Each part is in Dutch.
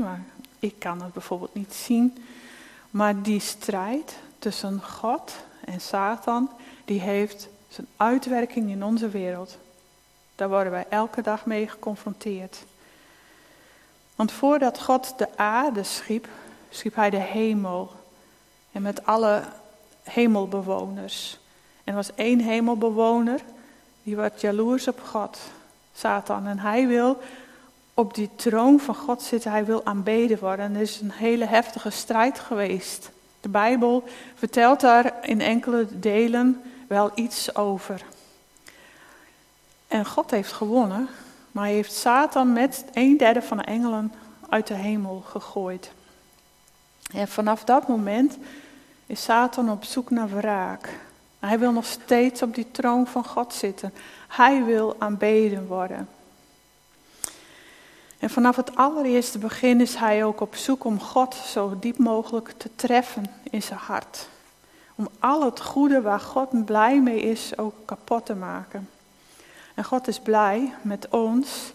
maar ik kan het bijvoorbeeld niet zien. Maar die strijd tussen God en Satan, die heeft zijn uitwerking in onze wereld. Daar worden wij elke dag mee geconfronteerd. Want voordat God de aarde schiep, schiep hij de hemel. En met alle hemelbewoners. En er was één hemelbewoner, die werd jaloers op God, Satan. En hij wil op die troon van God zitten, hij wil aanbeden worden. En er is een hele heftige strijd geweest. De Bijbel vertelt daar in enkele delen wel iets over. En God heeft gewonnen, maar hij heeft Satan met een derde van de engelen uit de hemel gegooid. En vanaf dat moment is Satan op zoek naar wraak. Hij wil nog steeds op die troon van God zitten. Hij wil aanbeden worden. En vanaf het allereerste begin is hij ook op zoek om God zo diep mogelijk te treffen in zijn hart. Om al het goede waar God blij mee is ook kapot te maken. En God is blij met ons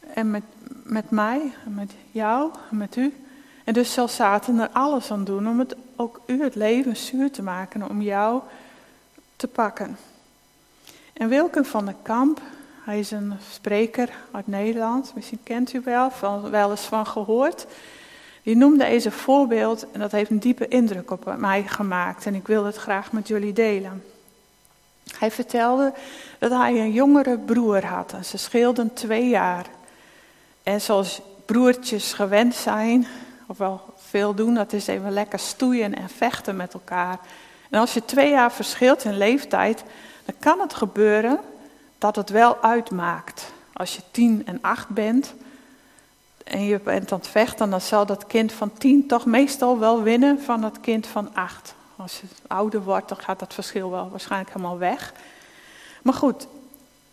en met, met mij en met jou en met u. En dus zal Satan er alles aan doen om het, ook u het leven zuur te maken, om jou te pakken. En Wilken van de Kamp, hij is een spreker uit Nederland, misschien kent u wel, van, wel eens van gehoord. Die noemde deze voorbeeld en dat heeft een diepe indruk op mij gemaakt en ik wil het graag met jullie delen. Hij vertelde dat hij een jongere broer had en ze scheelden twee jaar. En zoals broertjes gewend zijn, of wel veel doen, dat is even lekker stoeien en vechten met elkaar. En als je twee jaar verschilt in leeftijd, dan kan het gebeuren dat het wel uitmaakt. Als je tien en acht bent en je bent aan het vechten, dan zal dat kind van tien toch meestal wel winnen van het kind van acht. Als je ouder wordt, dan gaat dat verschil wel waarschijnlijk helemaal weg. Maar goed,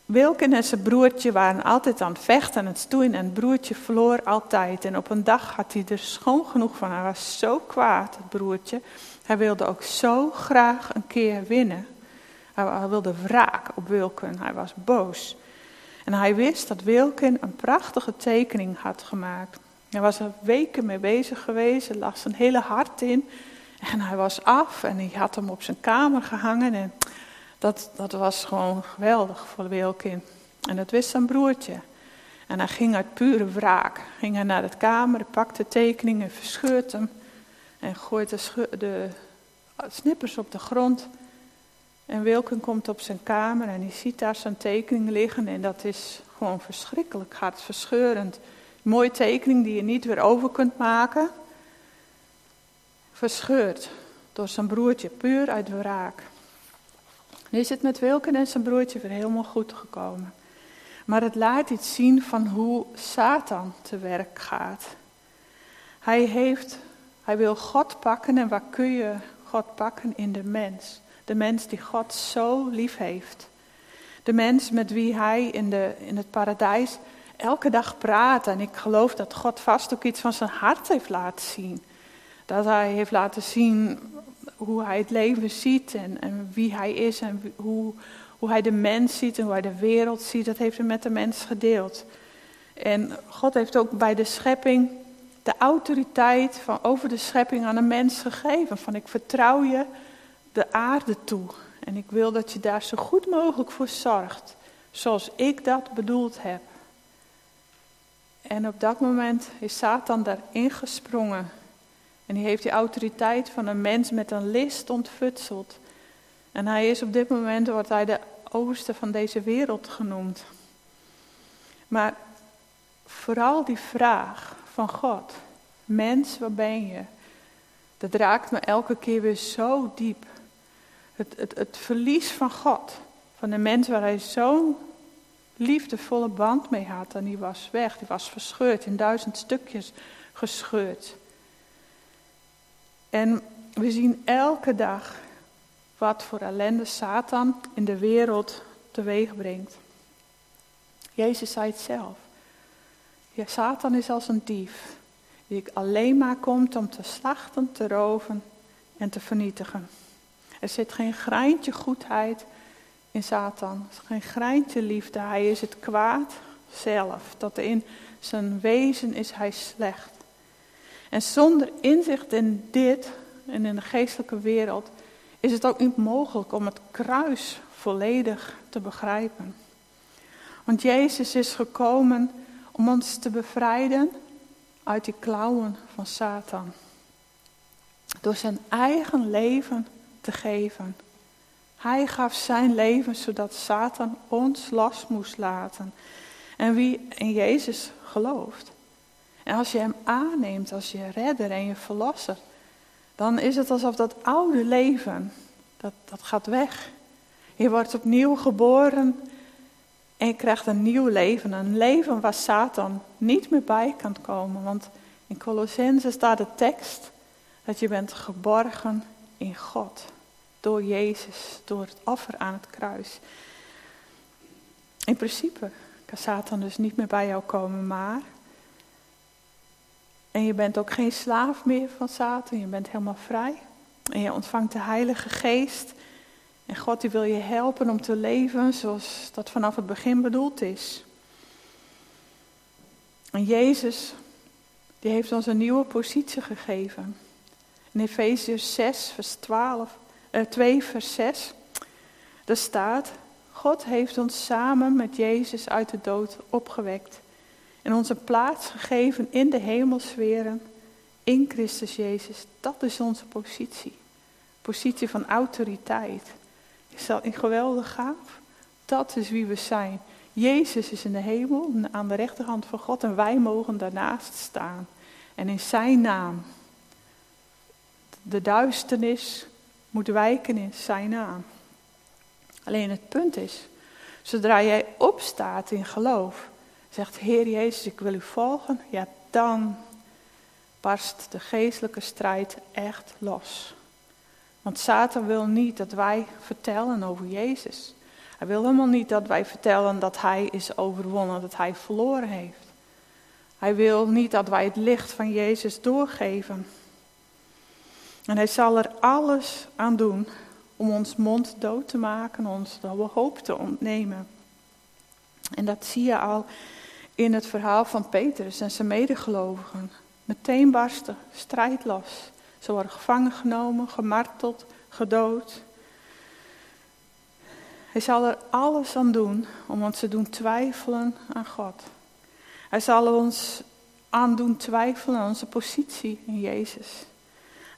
Wilken en zijn broertje waren altijd aan het vechten en het stoeien en het broertje verloor altijd. En op een dag had hij er schoon genoeg van. Hij was zo kwaad, het broertje. Hij wilde ook zo graag een keer winnen. Hij wilde wraak op Wilken. Hij was boos. En hij wist dat Wilken een prachtige tekening had gemaakt. Hij was er weken mee bezig geweest. Er lag zijn hele hart in. En hij was af en hij had hem op zijn kamer gehangen. En dat, dat was gewoon geweldig voor Wilkin. En dat wist zijn broertje. En hij ging uit pure wraak. Ging hij naar de kamer, pakte tekeningen, verscheurt hem. En gooit de snippers op de grond. En Wilken komt op zijn kamer en hij ziet daar zijn tekening liggen. En dat is gewoon verschrikkelijk, hartverscheurend. Mooie tekening die je niet weer over kunt maken. Verscheurd door zijn broertje, puur uit wraak. Nu is het met Wilken en zijn broertje weer helemaal goed gekomen. Maar het laat iets zien van hoe Satan te werk gaat. Hij, heeft, hij wil God pakken en waar kun je God pakken? In de mens. De mens die God zo lief heeft. De mens met wie hij in, de, in het paradijs elke dag praat. En ik geloof dat God vast ook iets van zijn hart heeft laten zien. Dat hij heeft laten zien hoe hij het leven ziet en, en wie hij is en hoe, hoe hij de mens ziet en hoe hij de wereld ziet. Dat heeft hij met de mens gedeeld. En God heeft ook bij de schepping de autoriteit van over de schepping aan een mens gegeven. Van ik vertrouw je de aarde toe. En ik wil dat je daar zo goed mogelijk voor zorgt. Zoals ik dat bedoeld heb. En op dat moment is Satan daarin gesprongen. En die heeft die autoriteit van een mens met een list ontfutseld. En hij is op dit moment, wordt hij de overste van deze wereld genoemd. Maar vooral die vraag van God, mens, waar ben je? Dat raakt me elke keer weer zo diep. Het, het, het verlies van God, van de mens waar hij zo'n liefdevolle band mee had. En die was weg, die was verscheurd, in duizend stukjes gescheurd. En we zien elke dag wat voor ellende Satan in de wereld teweeg brengt. Jezus zei het zelf. Satan is als een dief, die alleen maar komt om te slachten, te roven en te vernietigen. Er zit geen greintje goedheid in Satan, geen greintje liefde. Hij is het kwaad zelf, dat in zijn wezen is hij slecht. En zonder inzicht in dit en in de geestelijke wereld is het ook niet mogelijk om het kruis volledig te begrijpen. Want Jezus is gekomen om ons te bevrijden uit die klauwen van Satan. Door zijn eigen leven te geven. Hij gaf zijn leven zodat Satan ons los moest laten. En wie in Jezus gelooft. En als je hem aanneemt als je redder en je verlosser, dan is het alsof dat oude leven, dat, dat gaat weg. Je wordt opnieuw geboren en je krijgt een nieuw leven. Een leven waar Satan niet meer bij kan komen. Want in Colossense staat de tekst dat je bent geborgen in God. Door Jezus, door het offer aan het kruis. In principe kan Satan dus niet meer bij jou komen, maar. En je bent ook geen slaaf meer van Satan, je bent helemaal vrij. En je ontvangt de Heilige Geest. En God die wil je helpen om te leven zoals dat vanaf het begin bedoeld is. En Jezus, die heeft ons een nieuwe positie gegeven. In Efeziërs 6, vers 12, eh, 2, vers 6, daar staat, God heeft ons samen met Jezus uit de dood opgewekt en ons een plaats gegeven in de hemelsferen in Christus Jezus. Dat is onze positie. Positie van autoriteit. Is dat een geweldig gaaf? Dat is wie we zijn. Jezus is in de hemel, aan de rechterhand van God en wij mogen daarnaast staan. En in zijn naam. De duisternis moet wijken in zijn naam. Alleen het punt is, zodra jij opstaat in geloof, zegt Heer Jezus, ik wil u volgen, ja dan barst de geestelijke strijd echt los. Want Satan wil niet dat wij vertellen over Jezus. Hij wil helemaal niet dat wij vertellen dat hij is overwonnen, dat hij verloren heeft. Hij wil niet dat wij het licht van Jezus doorgeven. En hij zal er alles aan doen om ons mond dood te maken, ons de hoop te ontnemen. En dat zie je al in het verhaal van Petrus en zijn medegelovigen. Meteen barsten, strijd los. Ze worden gevangen genomen, gemarteld, gedood. Hij zal er alles aan doen om ons te doen twijfelen aan God. Hij zal ons aan doen twijfelen aan onze positie in Jezus.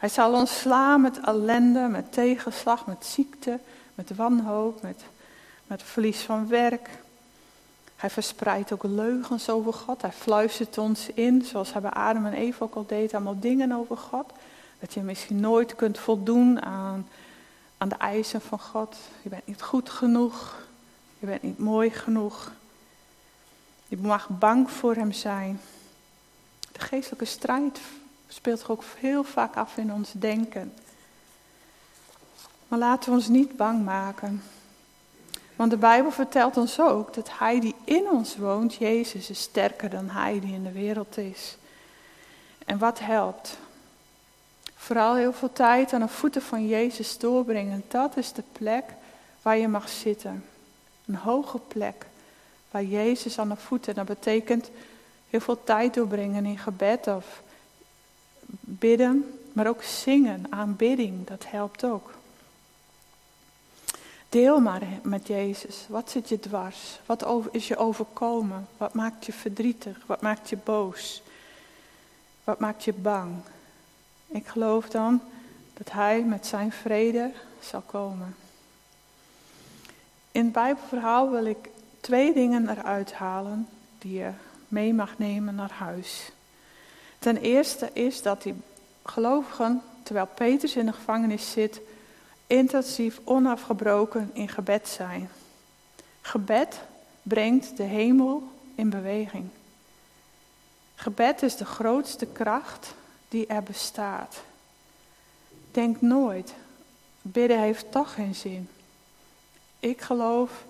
Hij zal ons slaan met ellende, met tegenslag, met ziekte, met wanhoop, met, met verlies van werk. Hij verspreidt ook leugens over God. Hij fluistert ons in, zoals hij bij Adam en Eva ook al deed, allemaal dingen over God. Dat je misschien nooit kunt voldoen aan, aan de eisen van God. Je bent niet goed genoeg. Je bent niet mooi genoeg. Je mag bang voor hem zijn. De geestelijke strijd speelt zich ook heel vaak af in ons denken. Maar laten we ons niet bang maken. Want de Bijbel vertelt ons ook dat Hij die in ons woont, Jezus, is sterker dan Hij die in de wereld is. En wat helpt? Vooral heel veel tijd aan de voeten van Jezus doorbrengen. Dat is de plek waar je mag zitten. Een hoge plek waar Jezus aan de voeten. Dat betekent heel veel tijd doorbrengen in gebed of bidden, maar ook zingen, aanbidding, dat helpt ook. Deel maar met Jezus. Wat zit je dwars? Wat is je overkomen? Wat maakt je verdrietig? Wat maakt je boos? Wat maakt je bang? Ik geloof dan dat Hij met zijn vrede zal komen. In het Bijbelverhaal wil ik twee dingen eruit halen die je mee mag nemen naar huis. Ten eerste is dat die gelovigen, terwijl Petrus in de gevangenis zit, intensief onafgebroken in gebed zijn. Gebed brengt de hemel in beweging. Gebed is de grootste kracht die er bestaat. Denk nooit, bidden heeft toch geen zin. Ik geloof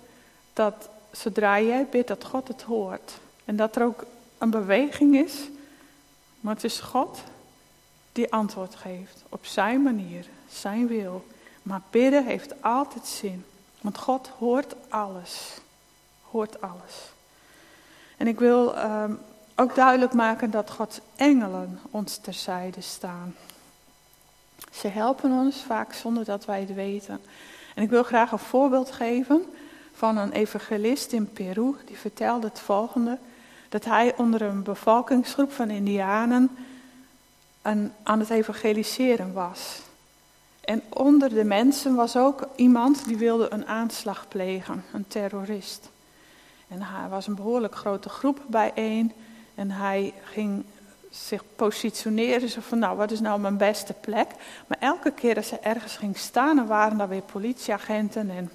dat zodra jij bidt, dat God het hoort. En dat er ook een beweging is, maar het is God die antwoord geeft op zijn manier, zijn wil. Maar bidden heeft altijd zin, want God hoort alles. Hoort alles. En ik wil uh, ook duidelijk maken dat Gods engelen ons terzijde staan. Ze helpen ons vaak zonder dat wij het weten. En ik wil graag een voorbeeld geven van een evangelist in Peru. Die vertelde het volgende: dat hij onder een bevolkingsgroep van Indianen aan het evangeliseren was. En onder de mensen was ook iemand die wilde een aanslag plegen, een terrorist. En hij was een behoorlijk grote groep bijeen. En hij ging zich positioneren. Zo van, nou, wat is nou mijn beste plek? Maar elke keer als ze ergens ging staan, dan waren daar weer politieagenten. En,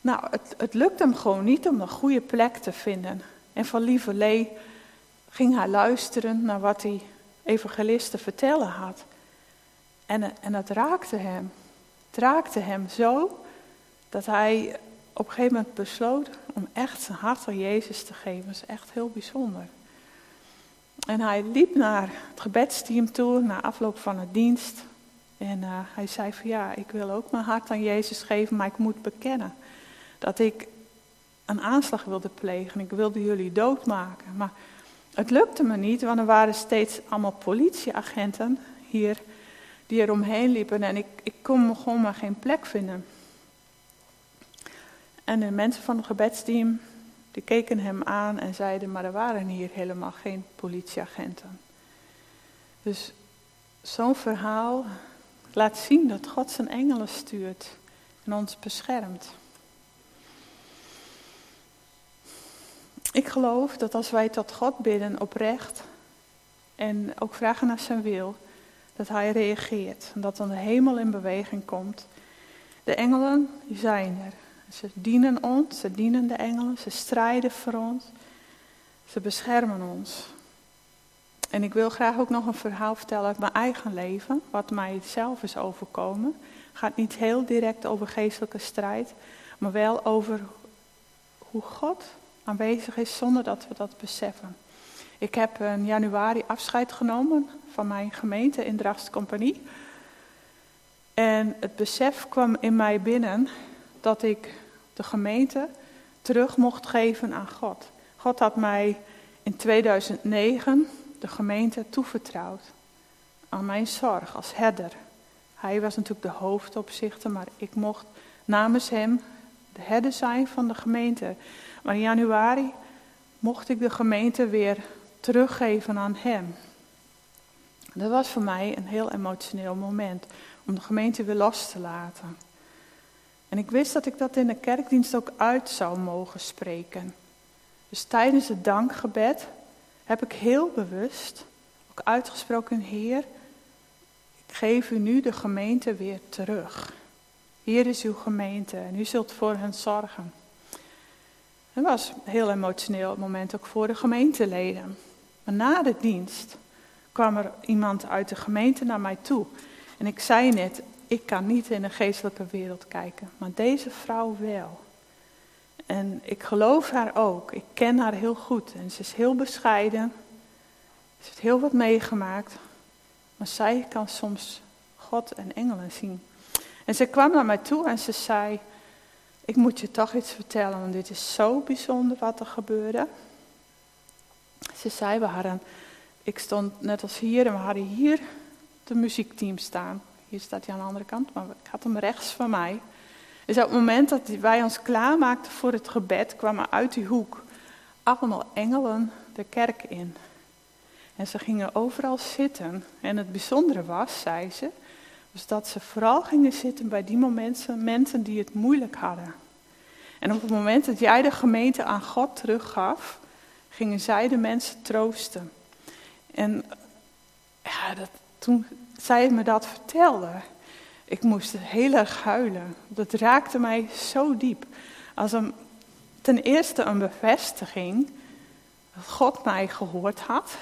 nou, het, het lukte hem gewoon niet om een goede plek te vinden. En van lieverlee ging hij luisteren naar wat die evangelist te vertellen had. En, en het raakte hem. Het raakte hem zo dat hij op een gegeven moment besloot om echt zijn hart aan Jezus te geven. Dat is echt heel bijzonder. En hij liep naar het gebedsteam toe, na afloop van het dienst. En uh, hij zei van ja, ik wil ook mijn hart aan Jezus geven, maar ik moet bekennen dat ik een aanslag wilde plegen. Ik wilde jullie doodmaken. Maar het lukte me niet, want er waren steeds allemaal politieagenten hier die er omheen liepen. En ik, ik kon gewoon maar geen plek vinden. En de mensen van het gebedsteam, die keken hem aan en zeiden, maar er waren hier helemaal geen politieagenten. Dus zo'n verhaal laat zien dat God zijn engelen stuurt en ons beschermt. Ik geloof dat als wij tot God bidden oprecht en ook vragen naar zijn wil, dat hij reageert en dat dan de hemel in beweging komt. De engelen die zijn er. Ze dienen ons, ze dienen de engelen, ze strijden voor ons, ze beschermen ons. En ik wil graag ook nog een verhaal vertellen uit mijn eigen leven, wat mij zelf is overkomen. Het gaat niet heel direct over geestelijke strijd, maar wel over hoe God aanwezig is zonder dat we dat beseffen. Ik heb in januari afscheid genomen van mijn gemeente in. En het besef kwam in mij binnen dat ik de gemeente terug mocht geven aan God. God had mij in 2009 de gemeente toevertrouwd aan mijn zorg als herder. Hij was natuurlijk de hoofdopzichter, maar ik mocht namens hem de herder zijn van de gemeente. Maar in januari mocht ik de gemeente weer teruggeven aan hem. Dat was voor mij een heel emotioneel moment om de gemeente weer los te laten. En ik wist dat ik dat in de kerkdienst ook uit zou mogen spreken. Dus tijdens het dankgebed heb ik heel bewust ook uitgesproken, Heer, ik geef u nu de gemeente weer terug. Hier is uw gemeente en u zult voor hen zorgen. Het was heel emotioneel moment ook voor de gemeenteleden. Maar na de dienst kwam er iemand uit de gemeente naar mij toe. En ik zei net, ik kan niet in de geestelijke wereld kijken, maar deze vrouw wel. En ik geloof haar ook. Ik ken haar heel goed. En ze is heel bescheiden. Ze heeft heel wat meegemaakt. Maar zij kan soms God en engelen zien. En ze kwam naar mij toe en ze zei: Ik moet je toch iets vertellen, want dit is zo bijzonder wat er gebeurde. Ze zei: We hadden, ik stond net als hier en we hadden hier de muziekteam staan. Hier staat hij aan de andere kant, maar ik had hem rechts van mij. Dus op het moment dat wij ons klaarmaakten voor het gebed, kwamen uit die hoek allemaal engelen de kerk in. En ze gingen overal zitten. En het bijzondere was, zei ze, was dat ze vooral gingen zitten bij die momenten, mensen die het moeilijk hadden. En op het moment dat jij de gemeente aan God teruggaf, gingen zij de mensen troosten. En ja, dat, toen zij me dat vertelde, ik moest heel erg huilen. Dat raakte mij zo diep. Als een, ten eerste een bevestiging dat God mij gehoord had.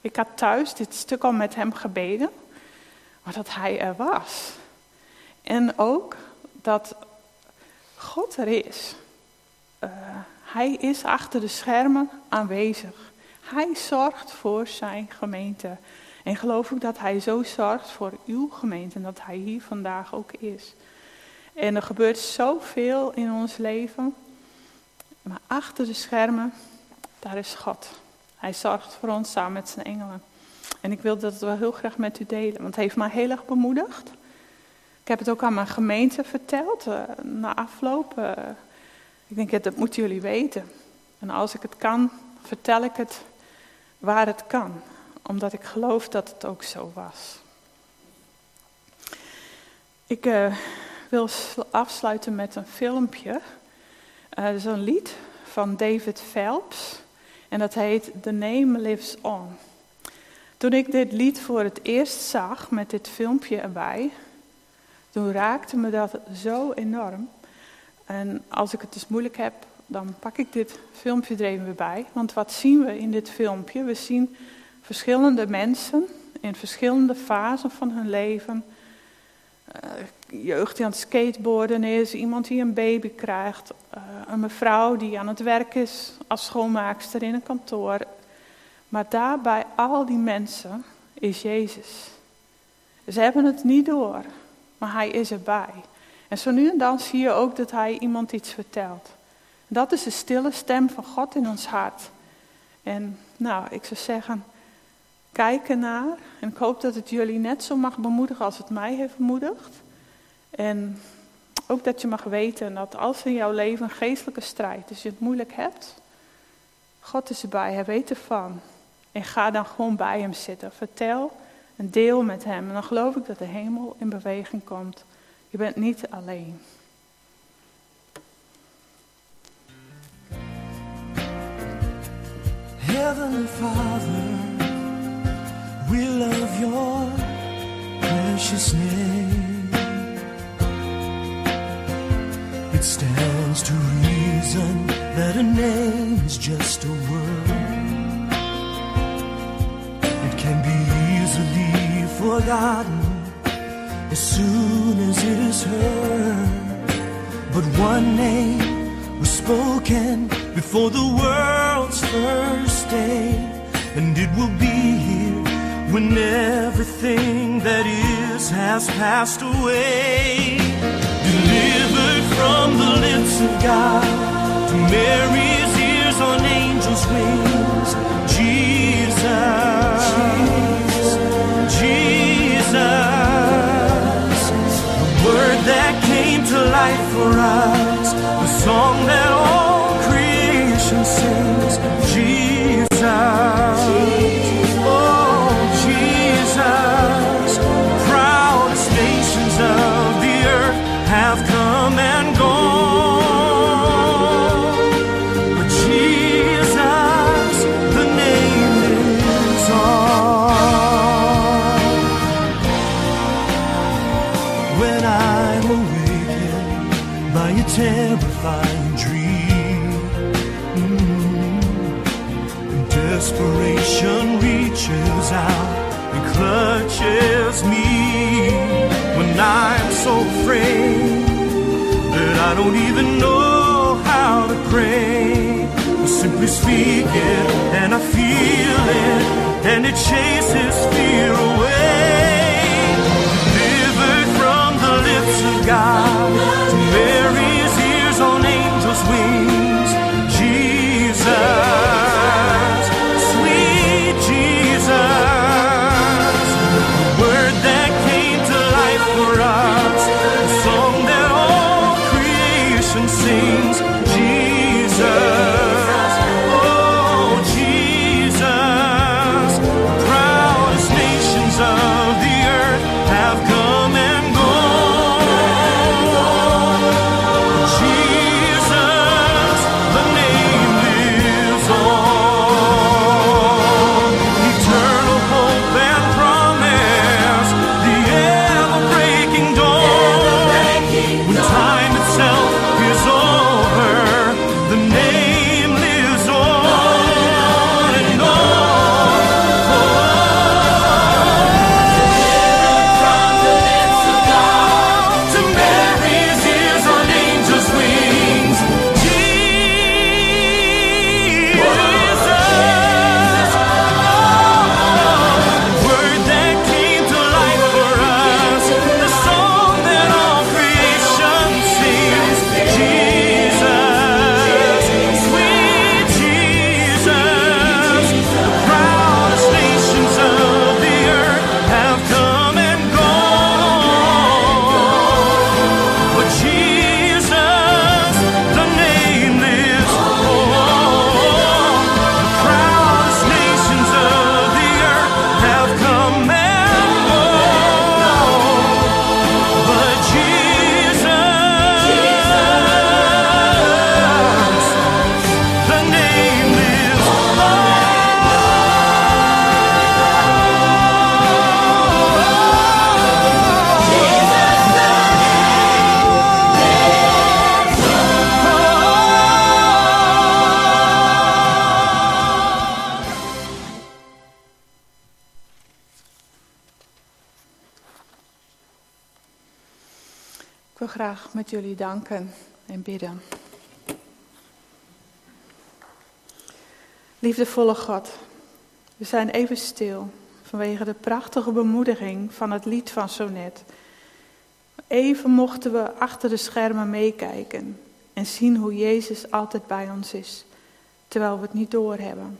Ik had thuis dit stuk al met hem gebeden, maar dat hij er was. En ook dat God er is. Uh, hij is achter de schermen aanwezig. Hij zorgt voor zijn gemeente. En geloof ook dat Hij zo zorgt voor uw gemeente en dat Hij hier vandaag ook is. En er gebeurt zoveel in ons leven, maar achter de schermen, daar is God. Hij zorgt voor ons samen met zijn engelen. En ik wil dat wel heel graag met u delen, want het heeft mij heel erg bemoedigd. Ik heb het ook aan mijn gemeente verteld, uh, na afloop. Uh, ik denk, dat moeten jullie weten. En als ik het kan, vertel ik het waar het kan. Omdat ik geloof dat het ook zo was. Ik uh, wil afsluiten met een filmpje. Uh, is een lied van David Phelps. En dat heet The Name Lives On. Toen ik dit lied voor het eerst zag met dit filmpje erbij, toen raakte me dat zo enorm. En als ik het dus moeilijk heb, dan pak ik dit filmpje er even bij. Want wat zien we in dit filmpje? We zien verschillende mensen in verschillende fasen van hun leven. Uh, jeugd die aan het skateboarden is, iemand die een baby krijgt, uh, een mevrouw die aan het werk is als schoonmaakster in een kantoor. Maar daarbij al die mensen is Jezus. Ze hebben het niet door, maar hij is erbij. En zo nu en dan zie je ook dat hij iemand iets vertelt. Dat is de stille stem van God in ons hart. En nou, ik zou zeggen, kijk ernaar. En ik hoop dat het jullie net zo mag bemoedigen als het mij heeft bemoedigd. En ook dat je mag weten dat als in jouw leven een geestelijke strijd, dus je het moeilijk hebt, God is erbij, hij weet ervan. En ga dan gewoon bij hem zitten. Vertel en deel met hem. En dan geloof ik dat de hemel in beweging komt. Je bent niet alleen. Heavenly Father, we love your precious name. It stands to reason that a name is just a word. Forgotten as soon as it is heard. But one name was spoken before the world's first day, and it will be here when everything that is has passed away. Delivered from the lips of God to Mary's ears on angels' wings, desperation reaches out and clutches me. When I'm so afraid that I don't even know how to pray. I simply speak it and I feel it, and it chases graag met jullie danken en bidden. Liefdevolle God, we zijn even stil vanwege de prachtige bemoediging van het lied van Sonet. Even mochten we achter de schermen meekijken en zien hoe Jezus altijd bij ons is, terwijl we het niet doorhebben.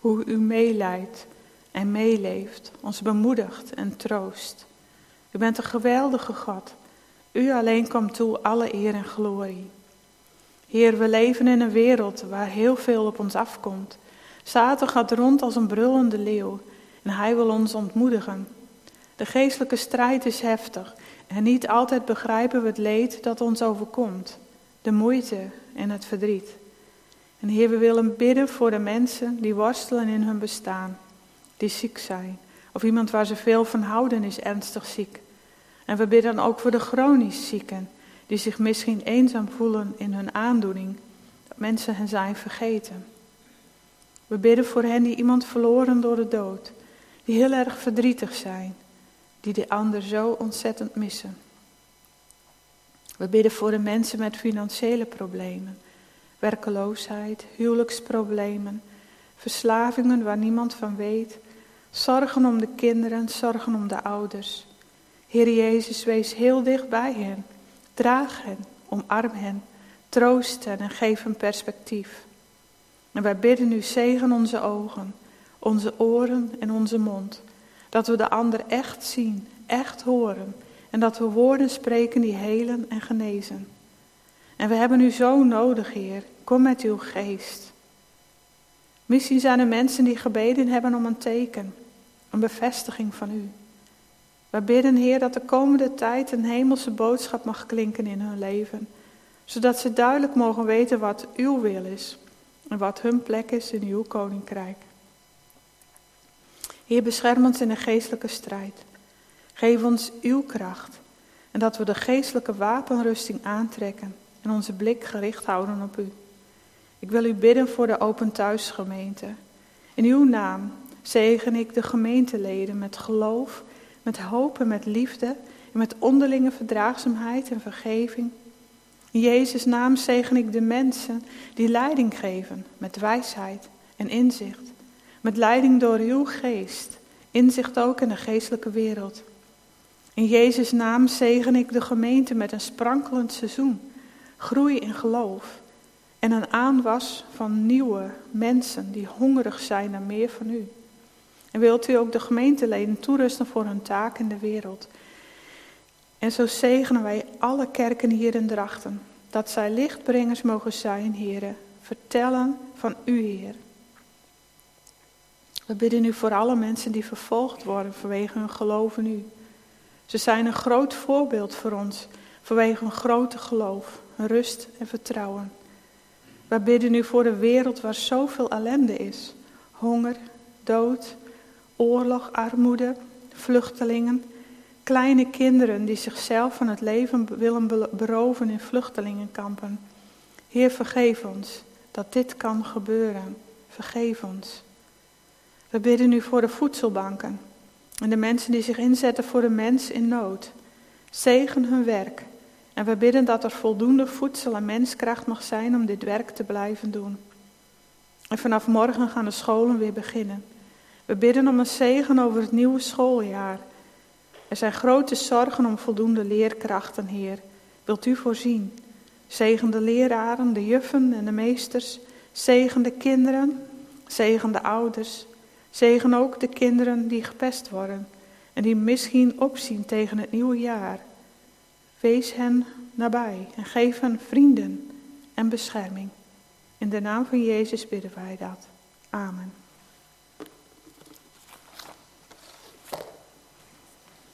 Hoe u meeleidt en meeleeft, ons bemoedigt en troost. U bent een geweldige God. U alleen komt toe alle eer en glorie. Heer, we leven in een wereld waar heel veel op ons afkomt. Satan gaat rond als een brullende leeuw en hij wil ons ontmoedigen. De geestelijke strijd is heftig en niet altijd begrijpen we het leed dat ons overkomt, de moeite en het verdriet. En Heer, we willen bidden voor de mensen die worstelen in hun bestaan, die ziek zijn, of iemand waar ze veel van houden is ernstig ziek. En we bidden ook voor de chronisch zieken, die zich misschien eenzaam voelen in hun aandoening, dat mensen hen zijn vergeten. We bidden voor hen die iemand verloren door de dood, die heel erg verdrietig zijn, die de ander zo ontzettend missen. We bidden voor de mensen met financiële problemen, werkeloosheid, huwelijksproblemen, verslavingen waar niemand van weet, zorgen om de kinderen, zorgen om de ouders. Heer Jezus, wees heel dicht bij hen. Draag hen, omarm hen, troost hen en geef hen perspectief. En wij bidden u, zegen onze ogen, onze oren en onze mond. Dat we de ander echt zien, echt horen. En dat we woorden spreken die helen en genezen. En we hebben u zo nodig, Heer. Kom met uw geest. Misschien zijn er mensen die gebeden hebben om een teken, een bevestiging van u. We bidden, Heer, dat de komende tijd een hemelse boodschap mag klinken in hun leven, zodat ze duidelijk mogen weten wat uw wil is en wat hun plek is in uw koninkrijk. Heer, bescherm ons in de geestelijke strijd. Geef ons uw kracht en dat we de geestelijke wapenrusting aantrekken en onze blik gericht houden op u. Ik wil u bidden voor de Open Thuisgemeente. In uw naam zegen ik de gemeenteleden met geloof, met hoop en met liefde en met onderlinge verdraagzaamheid en vergeving. In Jezus' naam zegen ik de mensen die leiding geven met wijsheid en inzicht. Met leiding door uw geest, inzicht ook in de geestelijke wereld. In Jezus' naam zegen ik de gemeente met een sprankelend seizoen, groei in geloof en een aanwas van nieuwe mensen die hongerig zijn naar meer van u. En wilt u ook de gemeenteleden toerusten voor hun taak in de wereld. En zo zegenen wij alle kerken hier in Drachten, dat zij lichtbrengers mogen zijn, heren, vertellen van u, Heer. We bidden u voor alle mensen die vervolgd worden vanwege hun geloof in u. Ze zijn een groot voorbeeld voor ons vanwege hun grote geloof, rust en vertrouwen. We bidden u voor de wereld waar zoveel ellende is. Honger, dood, oorlog, armoede, vluchtelingen, kleine kinderen die zichzelf van het leven willen beroven in vluchtelingenkampen. Heer, vergeef ons dat dit kan gebeuren. Vergeef ons. We bidden u voor de voedselbanken en de mensen die zich inzetten voor de mens in nood. Zegen hun werk en we bidden dat er voldoende voedsel en menskracht mag zijn om dit werk te blijven doen. En vanaf morgen gaan de scholen weer beginnen. We bidden om een zegen over het nieuwe schooljaar. Er zijn grote zorgen om voldoende leerkrachten, Heer. Wilt u voorzien? Zegen de leraren, de juffen en de meesters. Zegen de kinderen. Zegen de ouders. Zegen ook de kinderen die gepest worden en die misschien opzien tegen het nieuwe jaar. Wees hen nabij en geef hen vrienden en bescherming. In de naam van Jezus bidden wij dat. Amen.